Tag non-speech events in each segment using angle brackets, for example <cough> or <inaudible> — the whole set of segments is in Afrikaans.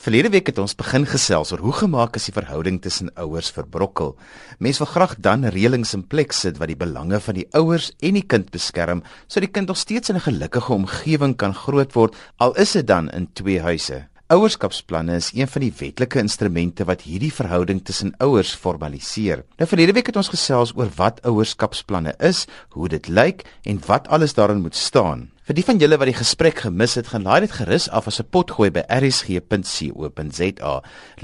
Verlede week het ons begin gesels oor hoe gemaak is die verhouding tussen ouers verbrokkel. Mense wil graag dan reëlings in plek sit wat die belange van die ouers en die kind beskerm sodat die kind nog steeds in 'n gelukkige omgewing kan grootword al is dit dan in twee huise. Ouerskapsplanne is een van die wetlike instrumente wat hierdie verhouding tussen ouers formaliseer. Nou verlede week het ons gesels oor wat ouerskapsplanne is, hoe dit lyk en wat alles daarin moet staan. Vir die van julle wat die gesprek gemis het, gaan laai dit gerus af as 'n potgooi by rsg.co.za.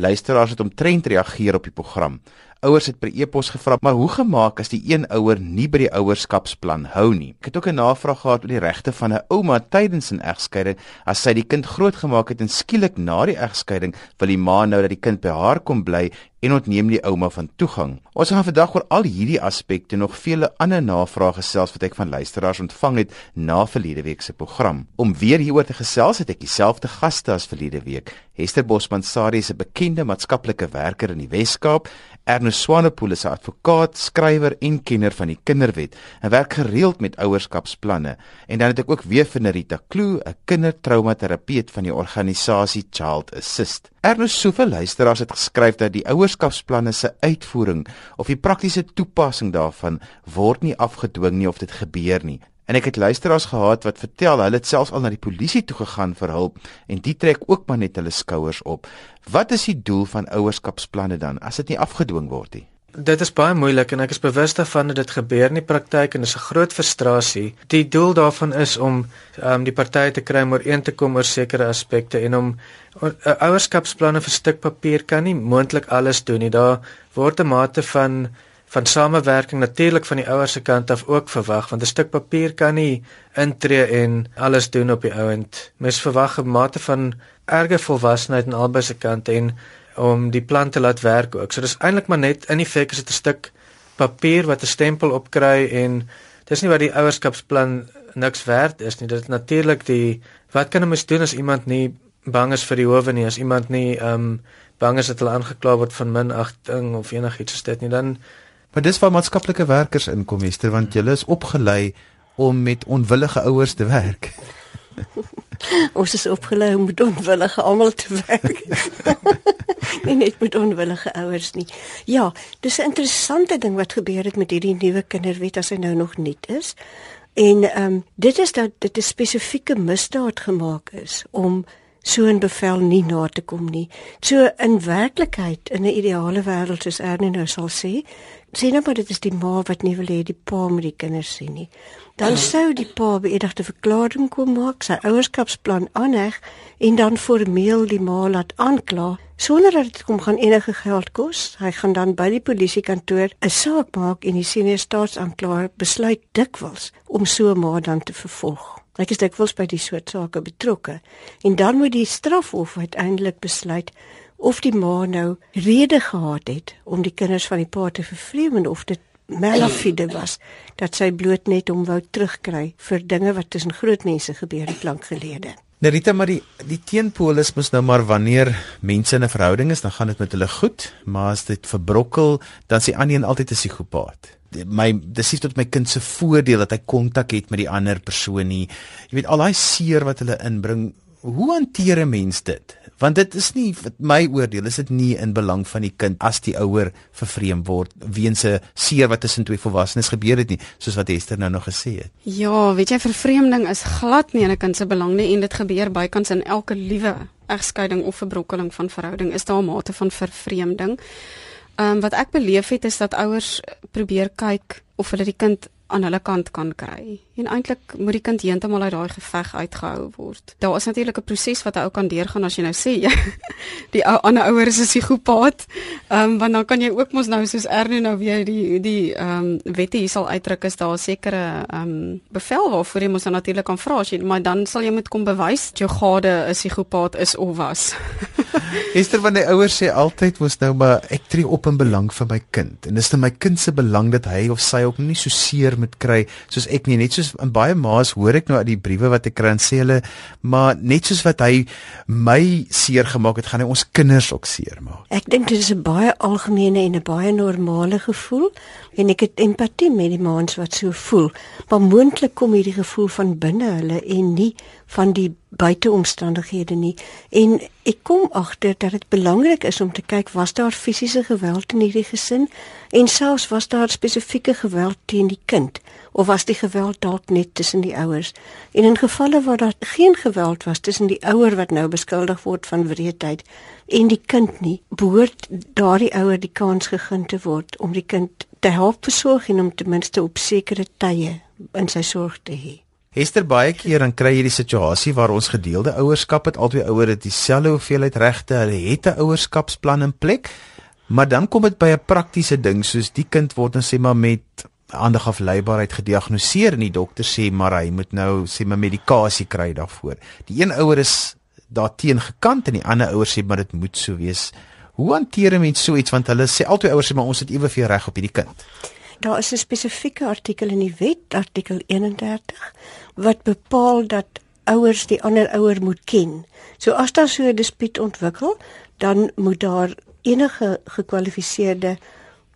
Luisteraars het omtrent reageer op die program. Ouers het per e-pos gevra, maar hoe gemaak as die een ouer nie by die ouerskapsplan hou nie? Ek het ook 'n navraag gehad oor die regte van 'n ouma tydens 'n egskeiding as sy die kind grootgemaak het en skielik na die egskeiding wil die ma nou dat die kind by haar kom bly en ontneem die ouma van toegang. Ons gaan vandag oor al hierdie aspekte nog vele ander navrae gesels wat ek van luisteraars ontvang het na verlede week se program. Om weer hieroor te gesels het ek dieselfde gaste as verlede week. Hester Bosman Sari is 'n bekende maatskaplike werker in die Wes-Kaap. Ernest Swanepoel is 'n advokaat, skrywer en kenner van die kinderwet en werk gereeld met ouerskapsplanne. En dan het ek ook weer vir Nerita Kloo, 'n kindertraumaterapeut van die organisasie Child Assist. Ernest soveel luisteraars het geskryf dat die ouerskapsplanne se uitvoering of die praktiese toepassing daarvan word nie afgedwing nie of dit gebeur nie. En ek het luisteraars gehad wat vertel hulle het selfs al na die polisie toe gegaan vir hulp en die trek ook maar net hulle skouers op. Wat is die doel van ouerskapsplanne dan as dit nie afgedwing word nie? Dit is baie moeilik en ek is bewus daarvan dat dit gebeur in die praktyk en dit is 'n groot frustrasie. Die doel daarvan is om um, die partye te kry om ooreen te kom oor sekere aspekte en om 'n ouerskapsplanne vir stuk papier kan nie moontlik alles doen nie. Daar word 'n mate van van samewerking natuurlik van die ouers se kant af ook verwag want 'n stuk papier kan nie intree en alles doen op die ouend. Mens verwag 'n mate van erge volwassenheid aan albei se kante en om die plan te laat werk ook. So dis eintlik maar net in effek is dit 'n stuk papier wat 'n stempel op kry en dis nie wat die ouerskapsplan niks werd is nie. Dit is natuurlik die wat kan 'n mens doen as iemand nie bang is vir die howe nie, as iemand nie ehm um, bang is dat hulle aangekla word van minagting of enigiets soos dit nie, dan Maar dis waar maatskaplike werkers inkom, Esther, want julle is opgelei om met onwillige ouers te werk. <laughs> Ons is opgelei om met onwillige almal te werk. <laughs> nie net met onwillige ouers nie. Ja, dis 'n interessante ding wat gebeur het met hierdie nuwe kinderwet as hy nou nog nuut is. En ehm um, dit is dat dit 'n spesifieke misdaad gemaak is om so 'n bevel nie na te kom nie. So in werklikheid in 'n ideale wêreld soos Ernie nou sal sê, sê nou maar dit is die ma wat nie wil hê die pa moet die kinders sien nie. Dan ja. sou die pa beëdigde verklaring kom maak, sy ouerskapsplan aanheg en dan formeel die ma laat aankla sonder dat dit kom gaan enige geld kos. Hy gaan dan by die polisiekantoor 'n saak maak en die senior staatsanklaer besluit dikwels om so 'n ma dan te vervolg. Ek is dikwels by die soort sake betrokke en dan moet die strafhof uiteindelik besluit of die ma nou rede gehad het om die kinders van die pa te vervreem of dit malafide was dat sy bloot net om wou terugkry vir dinge wat tussen groot mense gebeur het lank gelede. Nerita maar die die teenpool is mos nou maar wanneer mense in 'n verhouding is, dan gaan dit met hulle goed, maar as dit verbrokkel, dan sê aan een altyd 'n psigopaat. My dis nie tot my kind se voordeel dat hy kontak het met die ander persoon nie. Jy weet al daai seer wat hulle inbring, hoe hanteer 'n mens dit? Want dit is nie my oordeel, is dit nie in belang van die kind as die ouer vervreem word weens 'n seer wat tussen twee volwassenes gebeur het nie, soos wat Esther nou nog gesê het. Ja, weet jy vervreemding is glad nie in 'n kind se belang nie en dit gebeur bykans in elke liewe egskeiding of verbrokkeling van verhouding is daar 'n mate van vervreemding. Ehm um, wat ek beleef het is dat ouers probeer kyk of hulle die kind aan hulle kant kan kry. En eintlik moet die kind heeltemal uit daai geveg uitgehou word. Daar is natuurlik 'n proses wat 'n ou kan deurgaan as jy nou sê jy <laughs> die ou ander ouer is 'n psigopaat. Ehm um, want dan kan jy ook mos nou soos Ernie nou weer die die ehm um, wette hier sal uitdruk is daar sekere ehm um, bevel waarvoor jy mos natuurlik kan vra as jy maar dan sal jy moet kom bewys dat jou gade 'n psigopaat is of was. <laughs> Esther van die ouers sê altyd mos nou maar ek tree op in belang vir my kind. En dis net my kind se belang dat hy of sy ook nie so seer moet kry soos ek nie. Net soos in baie ma's hoor ek nou uit die briewe wat ek kry en sê hulle maar net soos wat hy my seer gemaak het gaan hy ons kinders ook seer maak. Ek dink dit is 'n baie algemene en 'n baie normale gevoel en ek het empatie met die ma's wat so voel. Maar moontlik kom hierdie gevoel van binne hulle en nie van die buiteomstandighede nie en ek kom agter dat dit belangrik is om te kyk was daar fisiese geweld in hierdie gesin en selfs was daar spesifieke geweld teen die kind of was die geweld dalk net tussen die ouers? En in gevalle waar daar geen geweld was tussen die ouer wat nou beskuldig word van wreedheid en die kind nie behoort daardie ouer die kans gegee te word om die kind te help versorg en om ten minste op sekere tye in sy sorg te hê. Hester baie keer dan kry jy die situasie waar ons gedeelde ouerskap het, albei ouers het dieselfde hoeveelheid regte, hulle het 'n ouerskapsplan in plek, maar dan kom dit by 'n praktiese ding soos die kind word dan sê maar met aandag afleibaarheid gediagnoseer en die dokter sê maar hy moet nou sê maar medikasie kry daarvoor. Die een ouer is daarteen gekant en die ander ouer sê maar dit moet so wees. Hoe hanteer 'n mens so iets want hulle sê albei ouers sê maar ons het eweveel reg op hierdie kind. Daar is 'n spesifieke artikel in die wet, artikel 31, wat bepaal dat ouers die ander ouer moet ken. So as daar so 'n dispuut ontwikkel, dan moet daar enige gekwalifiseerde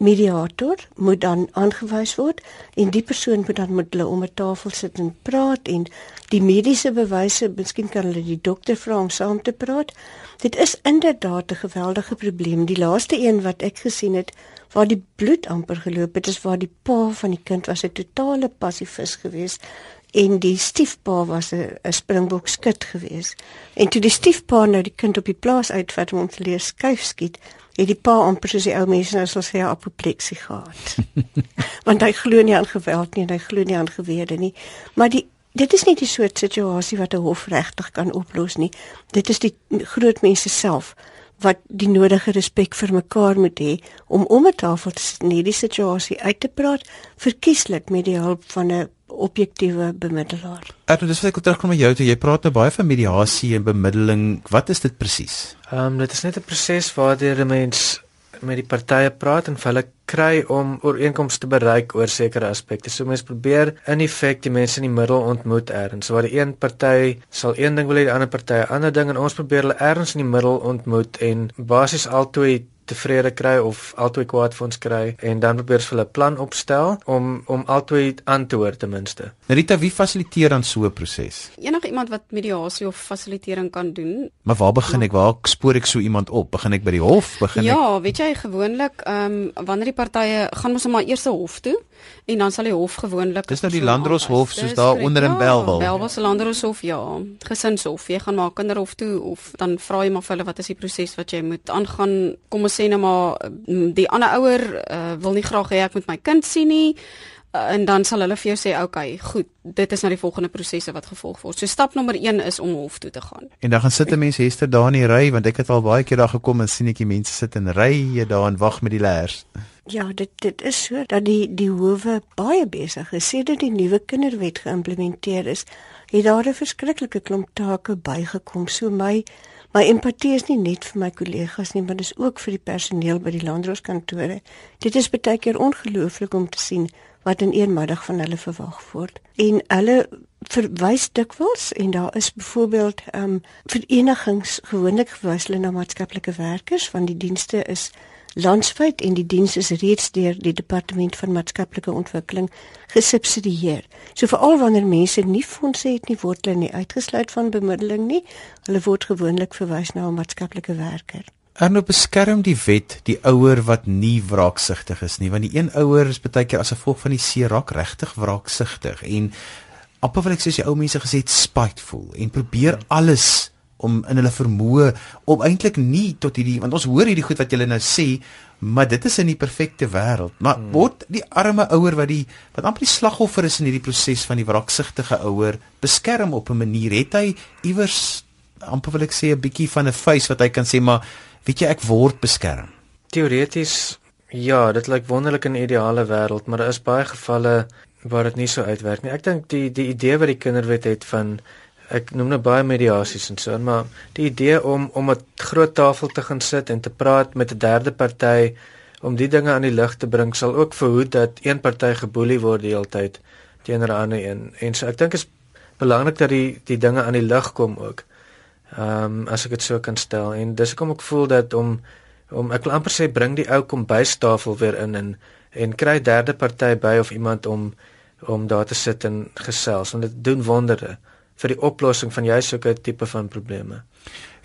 mediator moet dan aangewys word en die persoon moet dan met hulle om 'n tafel sit en praat en die mediese bewyse, miskien kan hulle die dokter vra om saam te praat. Dit is inderdaad 'n geweldige probleem. Die laaste een wat ek gesien het waar die bloed amper geloop het, is waar die pa van die kind was 'n totale passivus geweest en die stiefpa was 'n springbok skut geweest. En toe die stiefpa nou die kind op die plaas uitvat om te leer skuif skiet, het die pa amper soos die ou mense nou sal sê apopleksie gehad. <laughs> Want hy glo nie aan geweld nie en hy glo nie aan gewede nie. Maar die dit is nie die soort situasie wat 'n hof regtig kan oplos nie. Dit is die groot mense self wat die nodige respek vir mekaar moet hê om om 'n tafel te sit en hierdie situasie uit te praat, verkieslik met die hulp van 'n objektiewe bemiddelaar. Ek wil dis wat ek terugkom met jou toe. Jy praat nou baie van mediasie en bemiddeling. Wat is dit presies? Ehm um, dit is net 'n proses waardeur 'n mens met die partye praat en hulle kry om ooreenkomste te bereik oor sekere aspekte. So mense probeer in effek die mense in die middel ontmoet ergens. So waar die een party sal een ding wil hê, die ander party 'n ander ding en ons probeer hulle ergens in die middel ontmoet en basies altoe tevrede kry of altoe kwaad vir ons kry en dan probeer hulle 'n plan opstel om om altoe aan te hoor ten minste. Rita, wie fasiliteer dan so 'n proses? Enige iemand wat mediasie of fasilitering kan doen. Maar waar begin ek? Waar spoor ek so iemand op? Begin ek by die hof? Begin ja, ek Ja, weet jy gewoonlik ehm um, wanneer die partye gaan ons maar eers hof toe en dan sal die hof gewoonlik Dis nou die Landdroshof soos daar onder in Belwel. Ja, Belwel se Landdroshof ja, gesinshof. Jy gaan maar kinderhof toe of dan vra jy maar vir hulle wat is die proses wat jy moet aangaan. Kom ons sê nou maar die ander ouer uh, wil nie graag hê ek moet my kind sien nie. Uh, en dan sal hulle vir jou sê, "Oké, okay, goed, dit is nou die volgende prosesse wat gevolg word." So stap nommer 1 is om hof toe te gaan. En dan gaan sit 'n mens Hester daar in die ry want ek het al baie keer daar gekom en sien ek die mense sit in rye daar en wag met die leers. Ja, dit dit is so dat die die howe baie besig is. Sedert die nuwe kinderwet geïmplementeer is, het daar 'n verskriklike klomp take bygekom. So my my empatie is nie net vir my kollegas nie, maar dis ook vir die personeel by die landdroskantoore. Dit is baie keer ongelooflik om te sien wat in een middag van hulle verwag word. En hulle verwys dikwels en daar is byvoorbeeld ehm um, verenigings gewoonlik gewys hulle na maatskaplike werkers van die dienste is landwyd en die diens is reeds deur die departement van maatskaplike ontwikkeling gesubsidieer. So veral wanneer mense nie fondse het nie, word hulle nie uitgesluit van bemiddeling nie. Hulle word gewoonlik verwys na 'n maatskaplike werker. Erno beskerm die wet die ouer wat nie wraaksugtig is nie, want die een ouer is baie keer as gevolg van die seer raak regtig wraaksugtig en amper wil ek sê die ou mense gesê spiteful en probeer alles om in hulle vermoë om eintlik nie tot hierdie want ons hoor hierdie goed wat julle nou sê maar dit is in die perfekte wêreld. Maar hmm. word die arme ouer wat die wat amper die slagoffer is in hierdie proses van die wraaksugtige ouer beskerm op 'n manier? Het hy iewers amper wil ek sê 'n bietjie van 'n face wat hy kan sê maar weet jy ek word beskerm. Teoreties ja dit lyk wonderlik in 'n ideale wêreld maar daar is baie gevalle waar dit nie so uitwerk nie. Ek dink die die idee wat die kinderwet het van ek noem nou baie mediasies en so, maar die idee om om 'n groot tafel te gaan sit en te praat met 'n derde party om die dinge aan die lig te bring sal ook verhoed dat een party geboelie word die hele tyd teenoor 'n ander een. En so ek dink is belangrik dat die die dinge aan die lig kom ook. Ehm um, as ek dit so kan stel en dis hoekom ek voel dat om om ek wil amper sê bring die ou kombuistafel weer in en en kry derde party by of iemand om om daar te sit en gesels want dit doen wondere vir die oplossing van jy sulke tipe van probleme.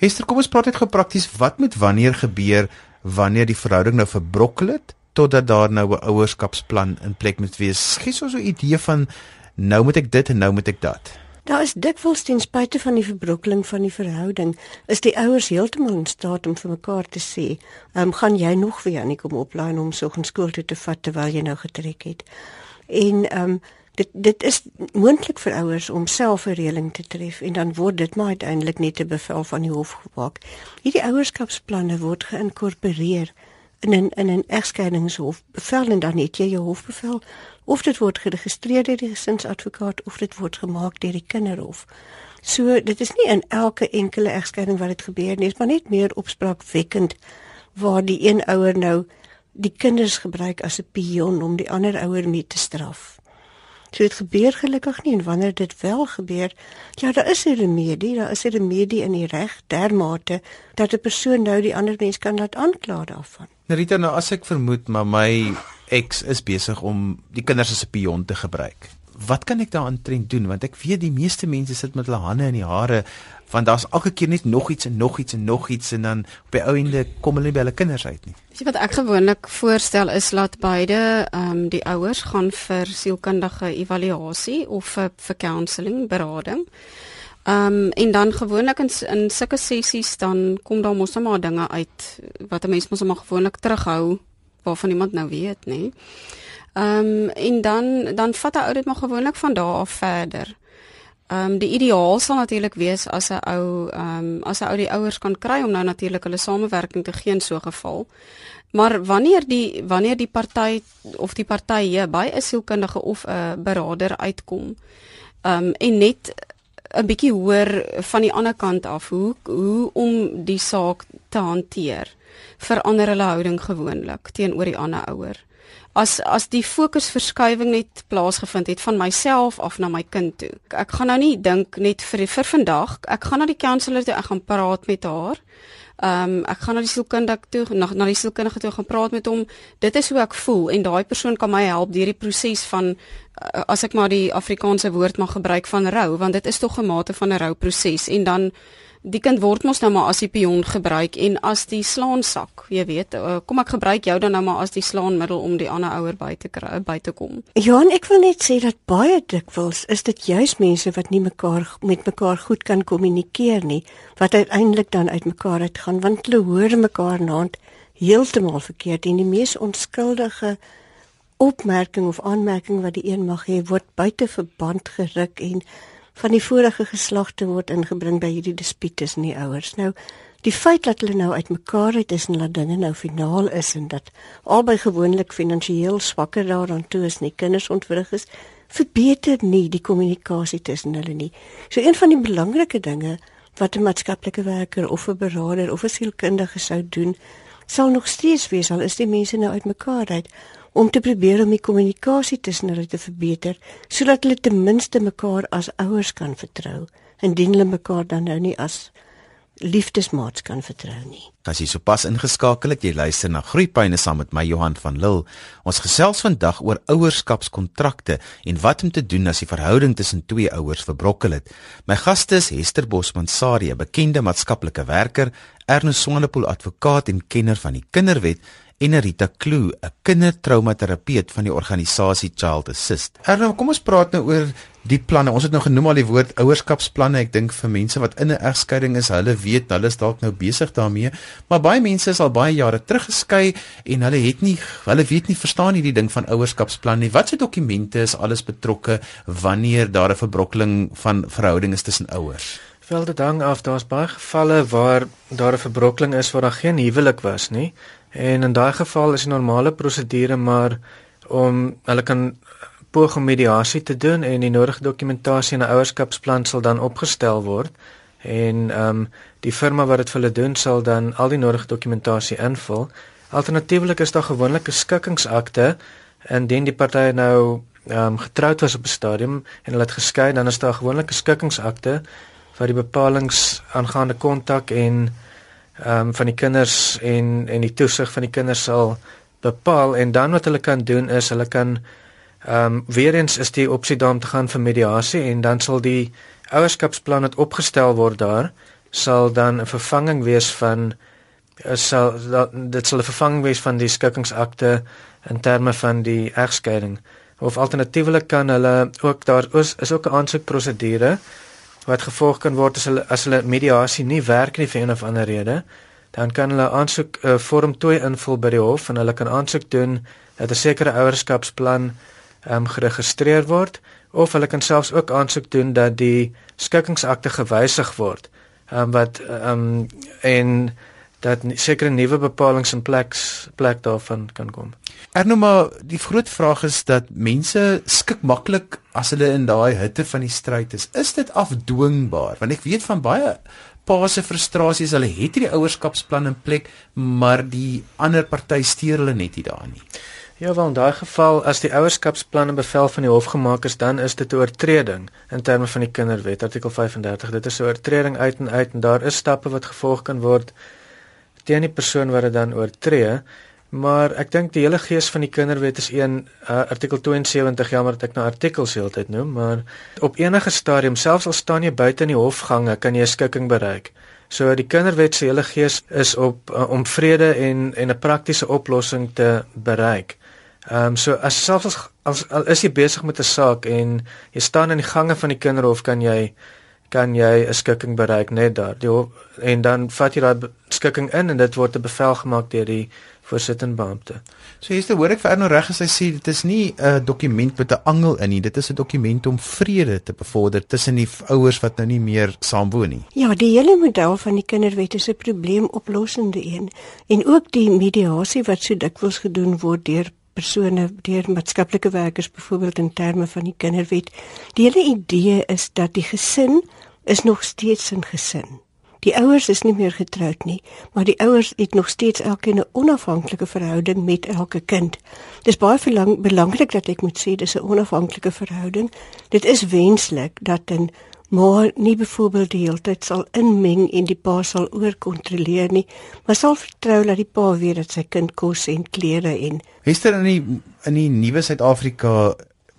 Hester, kom ons praat net gou prakties wat moet wanneer gebeur wanneer die verhouding nou verbrokkel het totdat daar nou 'n ouerskapsplan in plek moet wees. Gee ons so 'n idee van nou moet ek dit en nou moet ek dat. Daar is dikwels ten spyte van die verbrokkeling van die verhouding, is die ouers heeltemal in staat om vir mekaar te sê, "Ehm um, gaan jy nog weer aan kom oplaai om soggens skool toe te vat terwyl jy nou getrek het?" En ehm um, dit dit is moontlik vir ouers om self 'n reëling te tref en dan word dit maar uiteindelik net 'n bevel van die hof gemaak. Hierdie ouerskapsplanne word geïnkorporeer in 'n in 'n egskeidingshof bevel en dan het jy jou hofbevel of dit word geregistreer deur die gesinsadvokaat of dit word gemaak deur die kinderhof. So dit is nie in elke enkele egskeiding wat dit gebeur nie, maar net meer opspraakwekkend waar die een ouer nou die kinders gebruik as 'n pion om die ander ouer mee te straf. So dit gebeur gelukkig nie en wanneer dit wel gebeur, ja, daar is 'n remedie, daar is 'n remedie in die reg dermate dat 'n persoon nou die ander mens kan laat aankla daarvan. Rita, nou as ek vermoed maar my ex is besig om die kinders as 'n pion te gebruik. Wat kan ek daaraan trend doen want ek weet die meeste mense sit met hulle hande in die hare want daar's elke keer net nog iets en nog iets en nog iets en dan op die ou ende kom hulle nie by hulle kinders uit nie. Weet jy wat ek gewoonlik voorstel is laat beide ehm um, die ouers gaan vir sielkundige evaluasie of vir vir counselling berading. Ehm um, en dan gewoonlik in in sulke sessies dan kom daar mos maar dinge uit wat 'n mens mos maar gewoonlik terughou waarvan iemand nou weet, nê. Ehm um, en dan dan vat 'n ou dit maar gewoonlik van daar af verder. Ehm um, die ideaal sal natuurlik wees as 'n ou ehm um, as 'n ou die ouers kan kry om nou natuurlik hulle samewerking te gee in so 'n geval. Maar wanneer die wanneer die party of die partye by 'n sielkundige of 'n beraader uitkom, ehm um, en net 'n bietjie hoor van die ander kant af hoe hoe om die saak te hanteer verander hulle houding gewoonlik teenoor die ander ouer. As as die fokusverskywing net plaasgevind het van myself af na my kind toe. Ek gaan nou nie dink net vir vir vandag, ek gaan na die counselor toe, ek gaan praat met haar. Ehm um, ek gaan na die sielkundige toe na, na die sielkundige toe gaan praat met hom. Dit is hoe ek voel en daai persoon kan my help deur die proses van uh, as ek maar die Afrikaanse woord mag gebruik van rou want dit is tog 'n mate van 'n rouproses en dan die kind word mos nou maar as die pion gebruik en as die slaansak, jy weet, uh, kom ek gebruik jou dan nou maar as die slaanmiddel om die ander ouer by te kry by te kom. Ja, en ek wil net sê dat baie dikwels is dit juis mense wat nie mekaar met mekaar goed kan kommunikeer nie, wat uiteindelik dan uitmekaar uitgaan want hulle hoor mekaar naand heeltemal verkeerd en die mees onskuldige opmerking of aanmerking wat die een mag hê word buite verband geruk en van die vorige geslagte word ingebring by hierdie dispuut tussen die ouers. Nou, die feit dat hulle nou uitmekaar uit is en dat dinge nou finaal is en dat albei gewoonlik finansiëel swakker daaraan toe is en die kinders ontwrig is, verbeter nie die kommunikasie tussen hulle nie. So een van die belangrike dinge wat 'n maatskaplike werker of 'n beraader of 'n sielkundige sou doen, sal nog steeds wees al is die mense nou uitmekaar uit om te probeer om die kommunikasie tussen hulle te verbeter sodat hulle ten minste mekaar as ouers kan vertrou indien hulle mekaar dan nou nie as liefdesmaats kan vertrou nie. As jy sopas ingeskakel het, jy luister na Groepyne saam met my Johan van Lille. Ons gesels vandag oor ouerskapskontrakte en wat om te doen as die verhouding tussen twee ouers verbrokkel het. My gaste is Hester Bosman Sarie, bekende maatskaplike werker, Ernest Swanepoel advokaat en kenner van die kinderwet en Rita Kloo, 'n kindertraumaterapeut van die organisasie Child Assist. Erna, kom ons praat nou oor die planne. Ons het nou genoem al die woord ouerskapsplanne. Ek dink vir mense wat in 'n egskeiding is, hulle weet, hulle is dalk nou besig daarmee, maar baie mense is al baie jare terug geskei en hulle het nie hulle weet nie verstaan nie die ding van ouerskapsplan nie. Watse dokumente is alles betrokke wanneer daar 'n verbrokkeling van verhouding is tussen ouers? Wel dit hang af, daar's baie gevalle waar daar 'n verbrokkeling is waar daar geen huwelik was nie. En in daai geval is die normale prosedure maar om hulle kan poog om mediasie te doen en die nodige dokumentasie en 'n ouerskapsplan sal dan opgestel word en ehm um, die firma wat dit vir hulle doen sal dan al die nodige dokumentasie invul. Alternatiefelik is daar gewoonlik 'n skikkingsakte indien die partye nou ehm um, getroud was op 'n stadium en hulle het geskei dan is daar gewoonlik 'n skikkingsakte wat die bepalinge aangaande kontak en ehm um, van die kinders en en die toesig van die kinders sal bepaal en dan wat hulle kan doen is hulle kan ehm um, weer eens is die opsie daar om te gaan vir mediasie en dan sal die ouerskapsplan wat opgestel word daar sal dan 'n vervanging wees van sal dit sal 'n vervanging wees van die skikkingsakte in terme van die egskeiding. Of alternatiefelik kan hulle ook daar is, is ook 'n aansoekprosedure wat gevolg kan word as hulle as hulle mediasie nie werk nie vir een of ander rede dan kan hulle aansoek uh, vorm 2 invul by die hof en hulle kan aansoek doen dat 'n sekere ouerskapsplan um, geregistreer word of hulle kan selfs ook aansoek doen dat die skikkingsakte gewysig word um, wat um, en dat sekere nuwe bepalinge in plek plek daarvan kan kom. Ernou maar die groot vraag is dat mense skik maklik as hulle in daai hitte van die stryd is. Is dit afdwingbaar? Want ek weet van baie pa se frustrasies, hulle het hierdie ouerskapsplan in plek, maar die ander party steur hulle net nie daarin nie. Ja, wel in daai geval as die ouerskapsplan in bevel van die hof gemaak is, dan is dit 'n oortreding in terme van die Kinderwet artikel 35. Dit is 'n oortreding uit en uit en daar is stappe wat gevolg kan word teen die persoon wat dit dan oortree. Maar ek dink die hele gees van die Kinderwet is een uh, artikel 72 jammer dat ek nou artikels heeltyd noem, maar op enige stadium selfs al staan jy buite in die hofgange, kan jy 'n skikking bereik. So die Kinderwet se hele gees is op uh, om vrede en en 'n praktiese oplossing te bereik. Ehm um, so as selfs as, as al is jy besig met 'n saak en jy staan in die gange van die kinderhof kan jy kan jy 'n skikking bereik net daar. Die hof, en dan vat jy daai skikking in en dit word 'n bevel gemaak deur die voorsittende beampte. So hier's te hoor ek vir Erno reg as hy sê dit is nie 'n dokument met 'n angel in nie, dit is 'n dokument om vrede te bevorder tussen die ouers wat nou nie meer saamwoon nie. Ja, die hele model van die kinderwet is 'n probleemoplossende een en ook die mediasie wat so dikwels gedoen word deur persone deur maatskaplike werkers byvoorbeeld in terme van die kinderwet. Die hele idee is dat die gesin is nog steeds 'n gesin. Die ouers is nie meer getroud nie, maar die ouers het nog steeds elkeen 'n onafhanklike verhouding met elke kind. Dis baie verlang, belangrik dat ek moet sê dis 'n onafhanklike verhouding. Dit is wenslik dat 'n ma nie byvoorbeeld die hele tyd sal inmeng en die pa sal oorkontroleer nie, maar sal vertrou dat die pa weet dat sy kind kos en klere en Hester in die in die nuwe Suid-Afrika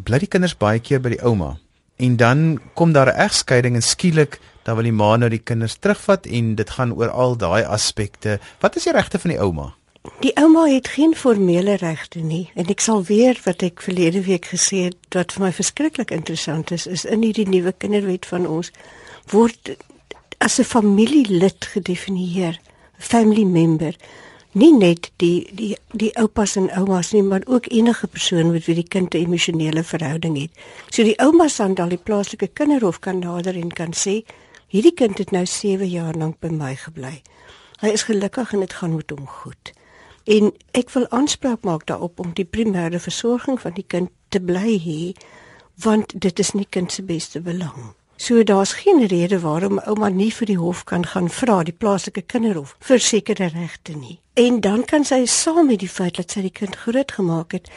bly die kinders baie keer by die ouma. En dan kom daar 'n egskeiding en skielik dan wil die ma nou die kinders terugvat en dit gaan oor al daai aspekte. Wat is die regte van die ouma? Die ouma het geen formele regte nie en ek sal weer wat ek verlede week gesê het wat vir my verskriklik interessant is is in hierdie nuwe kinderwet van ons word as 'n familielid gedefinieer, family member nie net die die die oupas en oumas nie, maar ook enige persoon met wie die kind 'n emosionele verhouding het. So die oumas dan al die plaaslike kinderhof kan nader en kan sê, Hierdie kind het nou 7 jaar lank by my gebly. Hy is gelukkig en dit gaan met hom goed. En ek wil aanspraak maak daarop om die primêre versorging van die kind te bly hê, want dit is nie kind se beste belang. So daar's geen rede waarom ouma nie vir die hof kan gaan vra die plaaslike kinderhof vir sekere regte nie. En dan kan sy saam met die feit dat sy die kind grootgemaak het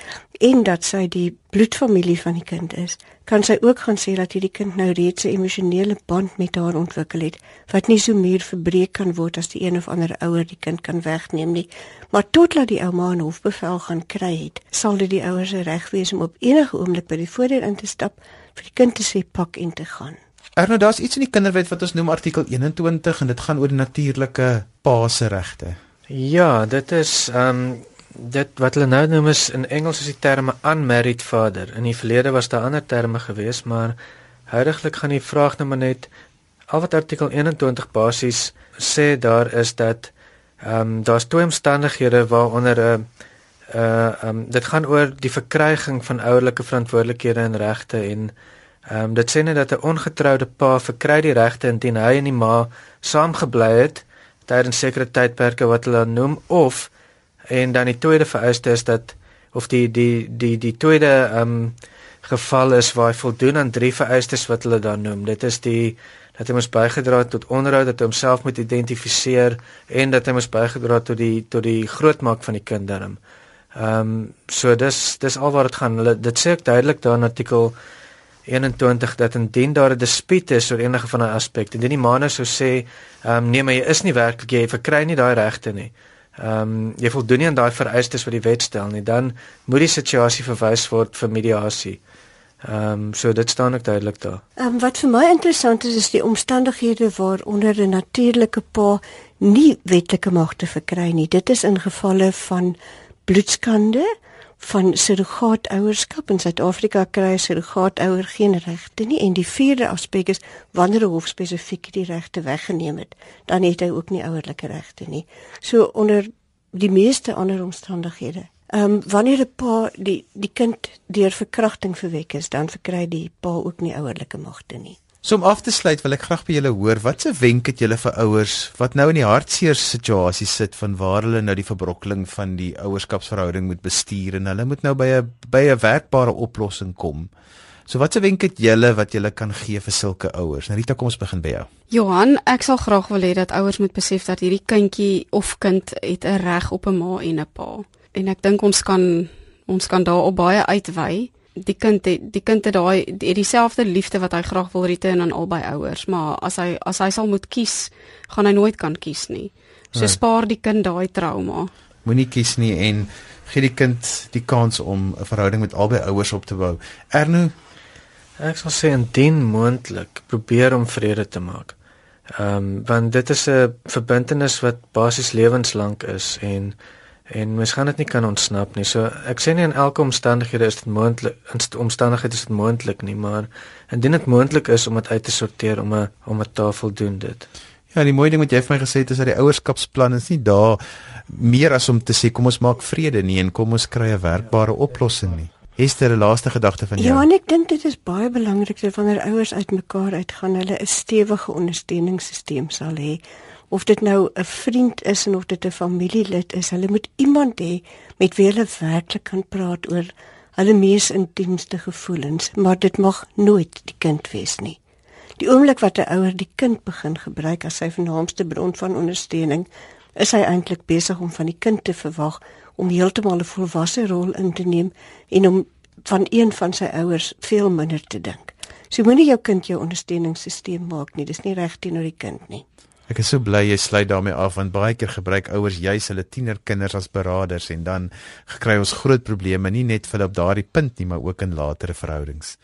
en dat sy die bloedfamilie van die kind is, kan sy ook gaan sê dat hierdie kind nou reeds 'n emosionele band met haar ontwikkel het wat nie so meer verbreek kan word as die een of ander ouer die kind kan wegneem nie. Maar totdat die ouma 'n hofbevel gaan kry het, sal dit die ouers se reg wees om op enige oomblik by die voordeur in te stap vir die kind te sê pak en te gaan. Erno, daar's iets in die kinderwet wat ons noem artikel 21 en dit gaan oor die natuurlike pa se regte. Ja, dit is ehm um, dit wat hulle nou noem is in Engels is die terme unmarried father. In die verlede was daar ander terme gewees, maar huidigelik gaan die vraag nou maar net al wat artikel 21 basies sê daar is dat ehm um, daar's twee omstandighede waaronder 'n uh, uh ehm um, dit gaan oor die verkryging van ouerlike verantwoordelikhede en regte en Ehm um, dit sê net dat 'n ongetroude pa verkry die regte indien hy en die ma saamgebly het tydens sekere tydperke wat hulle noem of en dan die tweede vereiste is dat of die die die die tweede ehm um, geval is waar hy voldoen aan drie vereistes wat hulle dan noem. Dit is die dat hy mos bygedra het tot onderhoud dat hy homself moet identifiseer en dat hy mos bygedra het tot die tot die grootmaak van die kind dan. Ehm um, so dis dis al wat dit gaan. Hulle dit sê ek duidelik daar in artikel 21 dat indien daar 'n dispuut is oor enige van daai aspekte, indien die manne sou sê, ehm um, nee, maar jy is nie werklik jy verkry nie daai regte nie. Ehm um, jy voldoen nie aan daai vereistes wat die wet stel nie, dan moet die situasie verwys word vir mediasie. Ehm um, so dit staan ook duidelik daar. Ehm um, wat vir my interessant is is die omstandighede waaronder 'n natuurlike pa nie wetlike magte verkry nie. Dit is in gevalle van bloedskande van surrogaatouerskap in Suid-Afrika kry surrogaatouer geen regte nie en die vierde aspek is wanneer 'n hof spesifiek die regte weggeneem het, dan het hy ook nie ouerlike regte nie. So onder die meeste ander omstandighede. Ehm um, wanneer 'n pa die die kind deur verkrachting verwek is, dan verkry die pa ook nie ouerlike magte nie. So om af te sluit wil ek graag by julle hoor watse wenk het julle vir ouers wat nou in die hartseer situasie sit van waar hulle nou die verbrokkeling van die ouerskapsverhouding moet bestuur en hulle moet nou by 'n by 'n werkbare oplossing kom. So watse wenk het julle wat julle kan gee vir sulke ouers? Nou Rita, kom ons begin by jou. Johan, ek sal graag wil hê dat ouers moet besef dat hierdie kindjie of kind het 'n reg op 'n ma en 'n pa. En ek dink ons kan ons kan daarop baie uitwy die kind het die kind het daai het dieselfde liefde wat hy graag wil return aan albei ouers, maar as hy as hy sal moet kies, gaan hy nooit kan kies nie. So nee. spaar die kind daai trauma. Moenie kies nie en gee die kind die kans om 'n verhouding met albei ouers op te bou. Erno, ek sal sê indien moontlik, probeer om vrede te maak. Ehm um, want dit is 'n verbintenis wat basies lewenslank is en en mens gaan dit nie kan ontsnap nie. So ek sê nie in elke omstandighede is dit moontlik in omstandighede is dit moontlik nie, maar indien dit moontlik is om dit uit te sorteer om 'n om 'n tafel doen dit. Ja, die mooi ding wat jy vir my gesê het is dat die ouerskapsplan is nie daar meer as om te sê kom ons maak vrede nie en kom ons kry 'n werkbare oplossing nie. Hester, 'n laaste gedagte van jou. Ja, en ek dink dit is baie belangrik dat wanneer ouers uitmekaar uitgaan, hulle 'n stewige ondersteuningssisteem sal hê of dit nou 'n vriend is en of dit 'n familielid is, hulle moet iemand hê met wie hulle werklik kan praat oor hulle mees intiemste gevoelens, maar dit mag nooit die kind wees nie. Die oomblik wat 'n ouer die kind begin gebruik as sy vernaamste bron van ondersteuning, is hy eintlik besig om van die kind te verwag om heeltemal 'n volwasse rol in te neem en om van een van sy ouers veel minder te dink. So moenie jou kind jou ondersteuningssisteem maak nie, dis nie reg teenoor die kind nie. Ek is so bly jy sluit daarmee af want baie keer gebruik ouers juis hulle tienerkinders as beraders en dan gekry ons groot probleme nie net vir op daardie punt nie maar ook in latere verhoudings.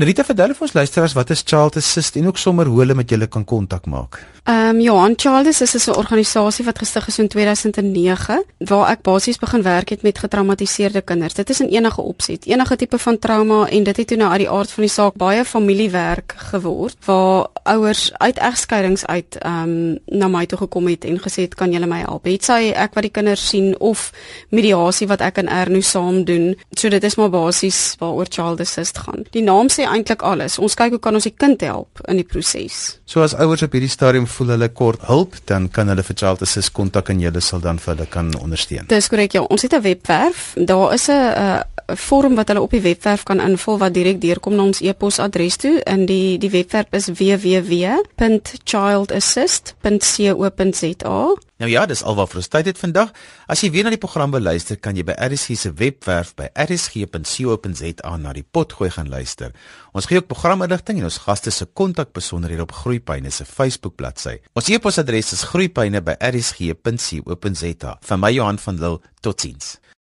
Narita verduidelik vir ons luisteraars wat is Child Assist en ook sommer hoe hulle met julle kan kontak maak. Ehm um, Johan Child Assist is 'n organisasie wat gestig is in 2009 waar ek basies begin werk het met getraumatiseerde kinders. Dit is 'n enige opset, enige tipe van trauma en dit het toe nou uit die aard van die saak baie familiewerk geword waar ouers uit egskeidings uit ehm um, na my toe gekom het en gesê het kan julle my help? Het sy ek wat die kinders sien of mediasie wat ek en Erno saam doen. So dit is maar basies waaroor Child Assist gaan. Die naam sê eintlik alles. Ons kyk hoe kan ons die kind help in die proses. So as ouers op hierdie stadium voel hulle kort hulp, dan kan hulle vir Child Assist kontak en julle sal dan vir hulle kan ondersteun. Dis korrek ja. Ons het 'n webwerf. Daar is 'n 'n vorm wat hulle op die webwerf kan invul wat direk deurkom na ons e-posadres toe. In die die webwerf is www.childassist.co.za. Nou ja, dis alwaar vir ons tyd het vandag. As jy weer na die program beluister, kan jy by RSG se webwerf by rsg.co.za na die pot gooi gaan luister. Ons gee ook programinligting en ons gaste se kontakbesonderhede op Groepyne se Facebook bladsy. Ons e-posadres is groepyne@rsg.co.za. Vir my Johan van Lille, totsiens.